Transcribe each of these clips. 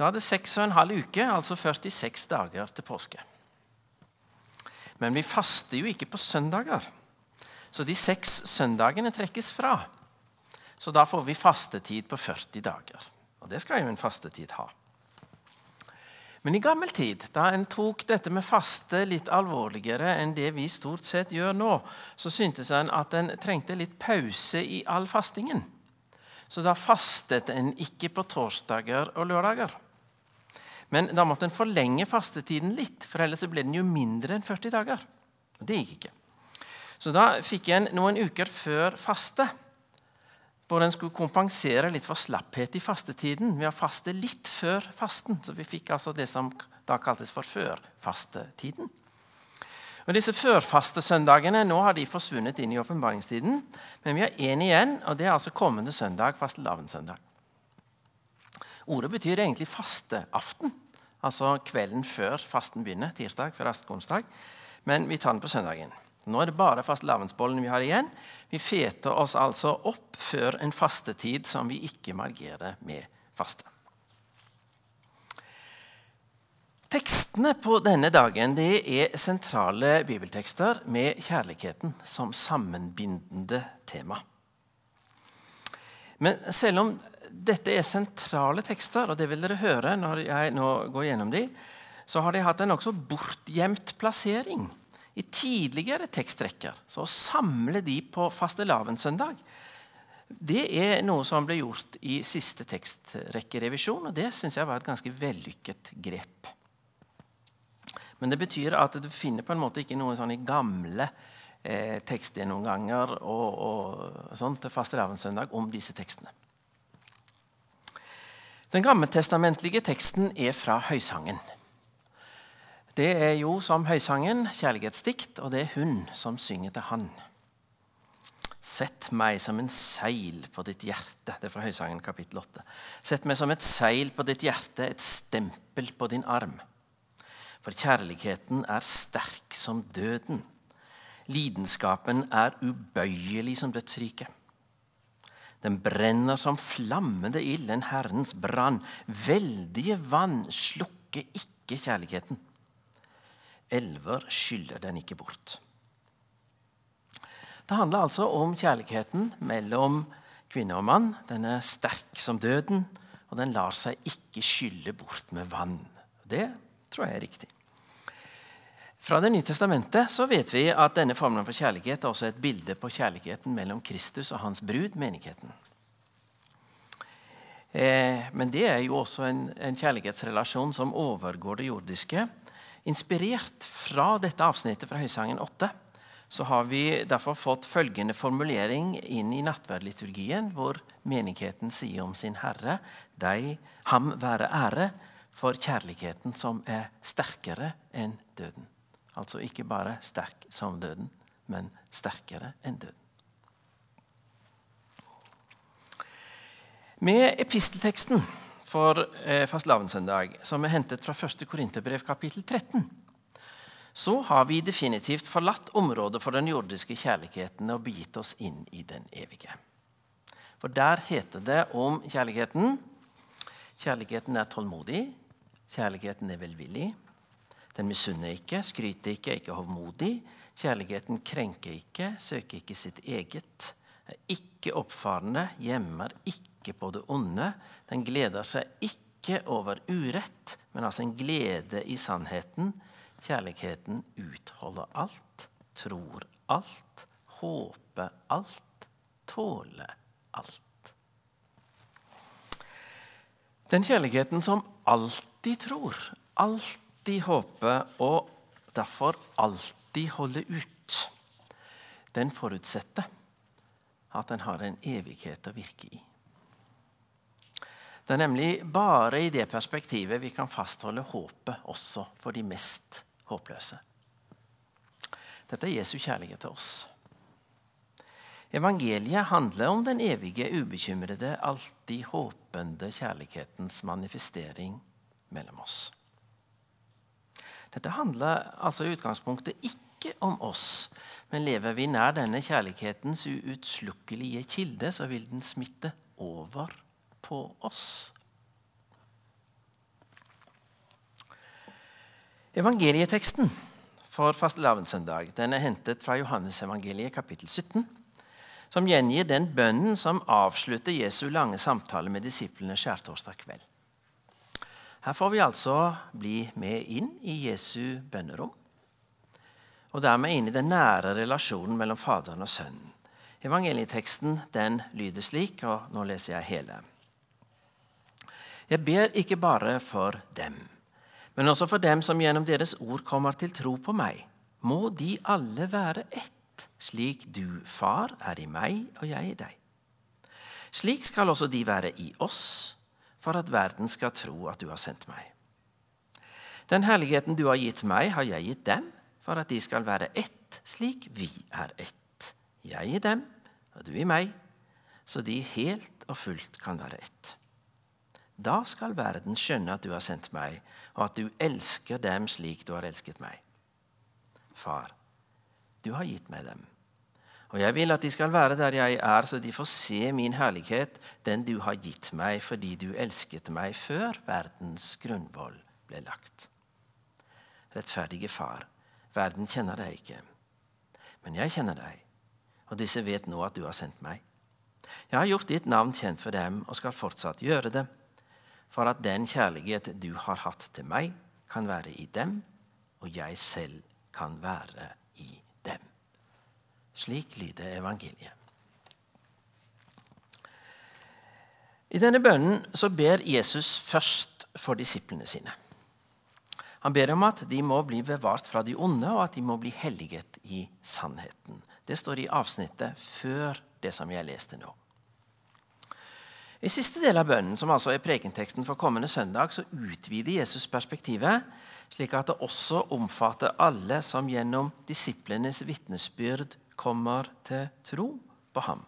Da er det seks og en halv uke, altså 46 dager til påske. Men vi faster jo ikke på søndager, så de seks søndagene trekkes fra. Så da får vi fastetid på 40 dager. Og det skal jo en fastetid ha. Men i gammel tid, da en tok dette med faste litt alvorligere enn det vi stort sett gjør nå, så syntes en at en trengte litt pause i all fastingen. Så da fastet en ikke på torsdager og lørdager. Men da måtte en forlenge fastetiden litt, for ellers ble den jo mindre enn 40 dager. Det gikk ikke. Så da fikk en noen uker før faste hvor en skulle kompensere litt for slapphet i fastetiden ved å faste litt før fasten. Så vi fikk altså det som da kaltes for førfastetiden. Og Disse førfastesøndagene nå har de forsvunnet inn i åpenbaringstiden. Men vi har én igjen, og det er altså kommende søndag, fastelavnssøndag. Ordet betyr egentlig fasteaften, altså kvelden før fasten begynner. tirsdag før askonsdag. Men vi tar den på søndagen. Nå er det bare fastelavnsbollen vi har igjen. Vi feter oss altså opp før en fastetid som vi ikke margerer med faste. Tekstene på denne dagen er sentrale bibeltekster med kjærligheten som sammenbindende tema. Men selv om dette er sentrale tekster, og det vil dere høre når jeg nå går gjennom dem, så har de hatt en nokså bortgjemt plassering i tidligere tekstrekker. Så å samle de på fastelavnssøndag det er noe som ble gjort i siste tekstrekkerevisjon, og det syns jeg var et ganske vellykket grep. Men det betyr at du finner på en måte ikke noe sånn i gamle eh, tekstgjennomganger og, og sånn til fastelavnssøndag om disse tekstene. Den gammeltestamentlige teksten er fra Høysangen. Det er jo som høysangen kjærlighetsdikt, og det er hun som synger til han. Sett meg som en seil på ditt hjerte. Det er fra Høysangen kapittel 8. Sett meg som et seil på ditt hjerte, et stempel på din arm. For kjærligheten er sterk som døden. Lidenskapen er ubøyelig som dødsriket. Den brenner som flammende ild, en Herrens brann. Veldige vann slukker ikke kjærligheten elver skyller den ikke bort. Det handler altså om kjærligheten mellom kvinne og mann. Den er sterk som døden, og den lar seg ikke skylle bort med vann. Det tror jeg er riktig. Fra Det nye testamentet så vet vi at denne formelen for kjærlighet er også et bilde på kjærligheten mellom Kristus og hans brud, menigheten. Eh, men det er jo også en, en kjærlighetsrelasjon som overgår det jordiske. Inspirert fra dette avsnittet fra Høysangen 8 så har vi derfor fått følgende formulering inn i nattverdliturgien, hvor menigheten sier om sin Herre deg ham være ære for kjærligheten som er sterkere enn døden. Altså ikke bare sterk som døden, men sterkere enn døden. Med epistelteksten for eh, fastelavnssøndag, som er hentet fra 1. Korinterbrev kapittel 13, så har vi definitivt forlatt området for den jordiske kjærligheten og begitt oss inn i den evige. For der heter det om kjærligheten Kjærligheten er tålmodig, kjærligheten er velvillig. Den misunner ikke, skryter ikke, er ikke hovmodig. Kjærligheten krenker ikke, søker ikke sitt eget, er ikke oppfarende, gjemmer ikke på det onde, den gleder seg ikke over urett, men altså en glede i sannheten. Kjærligheten utholder alt, tror alt, håper alt, tåler alt. Den kjærligheten som alltid tror, alltid håper og derfor alltid holder ut, den forutsetter at den har en evighet å virke i. Det er nemlig bare i det perspektivet vi kan fastholde håpet også for de mest håpløse. Dette er Jesu kjærlighet til oss. Evangeliet handler om den evige, ubekymrede, alltid håpende kjærlighetens manifestering mellom oss. Dette handler altså i utgangspunktet ikke om oss, men lever vi nær denne kjærlighetens uutslukkelige kilde, så vil den smitte over på oss. Evangelieteksten for fastelavnssøndag er hentet fra Johannes evangeliet kapittel 17, som gjengir den bønnen som avslutter Jesu lange samtale med disiplene skjærtorsdag kveld. Her får vi altså bli med inn i Jesu bønnerom, og dermed inn i den nære relasjonen mellom Faderen og Sønnen. Evangelieteksten den lyder slik, og nå leser jeg hele. Jeg ber ikke bare for dem, men også for dem som gjennom deres ord kommer til tro på meg. Må de alle være ett, slik du, Far, er i meg og jeg i deg. Slik skal også de være i oss, for at verden skal tro at du har sendt meg. Den herligheten du har gitt meg, har jeg gitt dem, for at de skal være ett, slik vi er ett jeg i dem og du i meg, så de helt og fullt kan være ett. Da skal verden skjønne at du har sendt meg, og at du elsker dem slik du har elsket meg. Far, du har gitt meg dem. Og jeg vil at de skal være der jeg er, så de får se min herlighet, den du har gitt meg fordi du elsket meg før verdens grunnvoll ble lagt. Rettferdige Far, verden kjenner deg ikke, men jeg kjenner deg og disse vet nå at du har sendt meg. Jeg har gjort ditt navn kjent for dem og skal fortsatt gjøre det, for at den kjærlighet du har hatt til meg, kan være i dem, og jeg selv kan være i dem. Slik lyder evangeliet. I denne bønnen så ber Jesus først for disiplene sine. Han ber om at de må bli bevart fra de onde, og at de må bli helliget i sannheten. Det står i avsnittet før det som jeg leste nå. I siste del av bønnen, som altså er prekenteksten for kommende søndag, så utvider Jesus perspektivet, slik at det også omfatter alle som gjennom disiplenes vitnesbyrd kommer til tro på ham.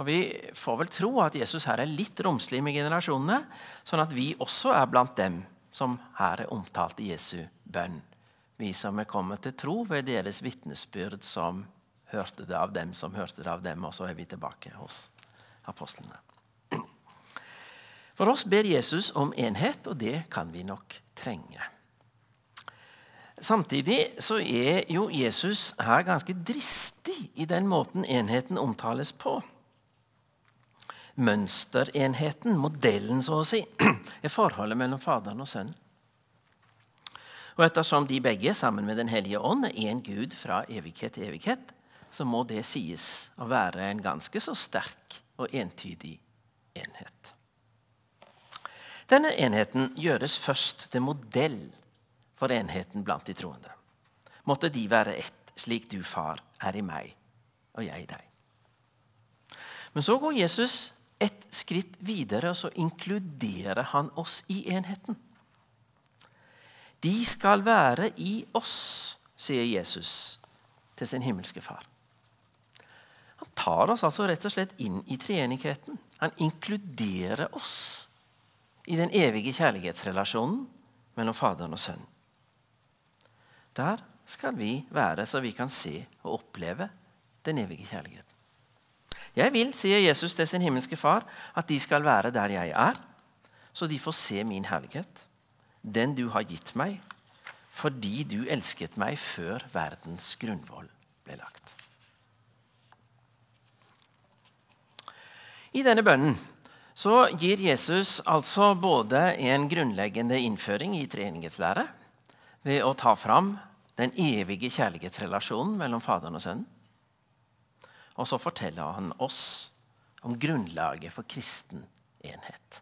Og Vi får vel tro at Jesus her er litt romslig med generasjonene, sånn at vi også er blant dem som her er omtalt i Jesu bønn. Vi som er kommet til tro ved deres vitnesbyrd som hørte det av dem som hørte det av dem, og så er vi tilbake hos apostlene. For oss ber Jesus om enhet, og det kan vi nok trenge. Samtidig så er jo Jesus her ganske dristig i den måten enheten omtales på. Mønsterenheten, modellen så å si, er forholdet mellom Faderen og Sønnen. Og ettersom de begge, sammen med Den hellige ånd, er én Gud fra evighet til evighet, så må det sies å være en ganske så sterk og entydig enhet. Denne enheten gjøres først til modell for enheten blant de troende. Måtte de være ett, slik du, far, er i meg og jeg i deg. Men så går Jesus et skritt videre, og så inkluderer han oss i enheten. De skal være i oss, sier Jesus til sin himmelske far Han tar oss altså rett og slett inn i treenigheten. Han inkluderer oss i den evige kjærlighetsrelasjonen mellom Faderen og Sønnen. Der skal vi være, så vi kan se og oppleve den evige kjærligheten. Jeg vil, sier Jesus til sin himmelske Far, at de skal være der jeg er, så de får se min herlighet, den du har gitt meg, fordi du elsket meg før verdens grunnvoll ble lagt. I denne bønnen så gir Jesus altså både en grunnleggende innføring i treenighetslære ved å ta fram den evige kjærlighetsrelasjonen mellom Faderen og Sønnen. Og så forteller han oss om grunnlaget for kristen enhet.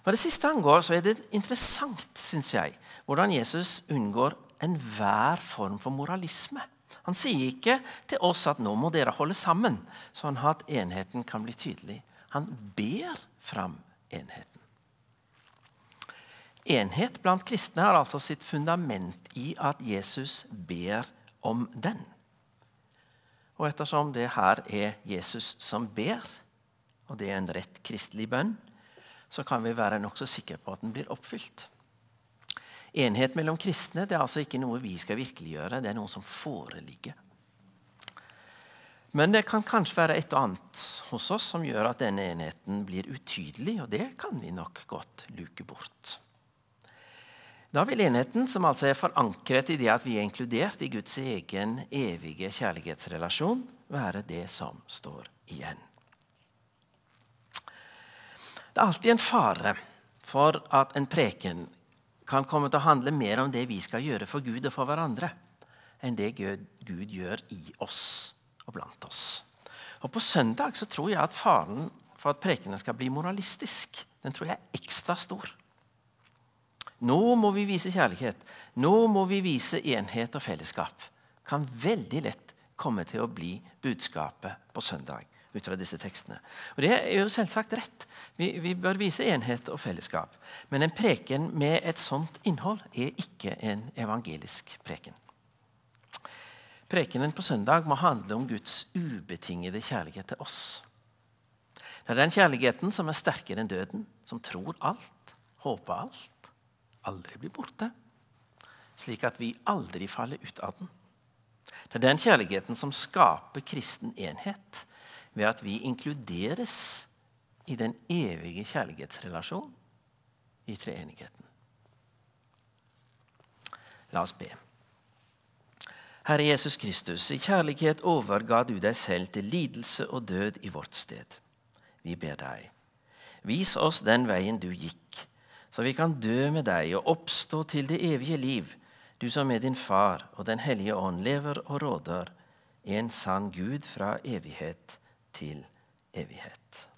Hva det siste angår, så er det interessant synes jeg, hvordan Jesus unngår enhver form for moralisme. Han sier ikke til oss at nå må dere holde sammen, sånn at enheten kan bli tydelig. Han ber fram enheten. Enhet blant kristne har altså sitt fundament i at Jesus ber om den. Og ettersom det her er Jesus som ber, og det er en rett kristelig bønn, så kan vi være nokså sikre på at den blir oppfylt. Enhet mellom kristne det er altså ikke noe vi skal virkeliggjøre, det er noe som foreligger. Men det kan kanskje være et og annet hos oss som gjør at denne enheten blir utydelig, og det kan vi nok godt luke bort. Da vil enheten, som altså er forankret i det at vi er inkludert i Guds egen evige kjærlighetsrelasjon, være det som står igjen. Det er alltid en fare for at en preken kan komme til å handle mer om det vi skal gjøre for Gud og for hverandre, enn det Gud, gjør i oss og blant oss. Og På søndag så tror jeg at faren for at prekenen skal bli moralistisk, den tror jeg er ekstra stor. Nå må vi vise kjærlighet. Nå må vi vise enhet og fellesskap. Kan veldig lett komme til å bli budskapet på søndag ut fra disse tekstene. Og Det er jo selvsagt rett. Vi, vi, bør vise enhet og fellesskap. Men en preken med et sånt innhold er ikke en evangelisk preken. Prekenen på søndag må handle om Guds ubetingede kjærlighet til oss. Det er den kjærligheten som er sterkere enn døden, som tror alt, håper alt, aldri blir borte, slik at vi aldri faller ut av den. Det er den kjærligheten som skaper kristen enhet, ved at vi inkluderes i den evige kjærlighetsrelasjonen i treenigheten. La oss be. Herre Jesus Kristus, i kjærlighet overga du deg selv til lidelse og død i vårt sted. Vi ber deg, vis oss den veien du gikk så vi kan dø med deg og oppstå til det evige liv, du som med din Far og Den hellige ånd lever og råder, en sann Gud fra evighet til evighet.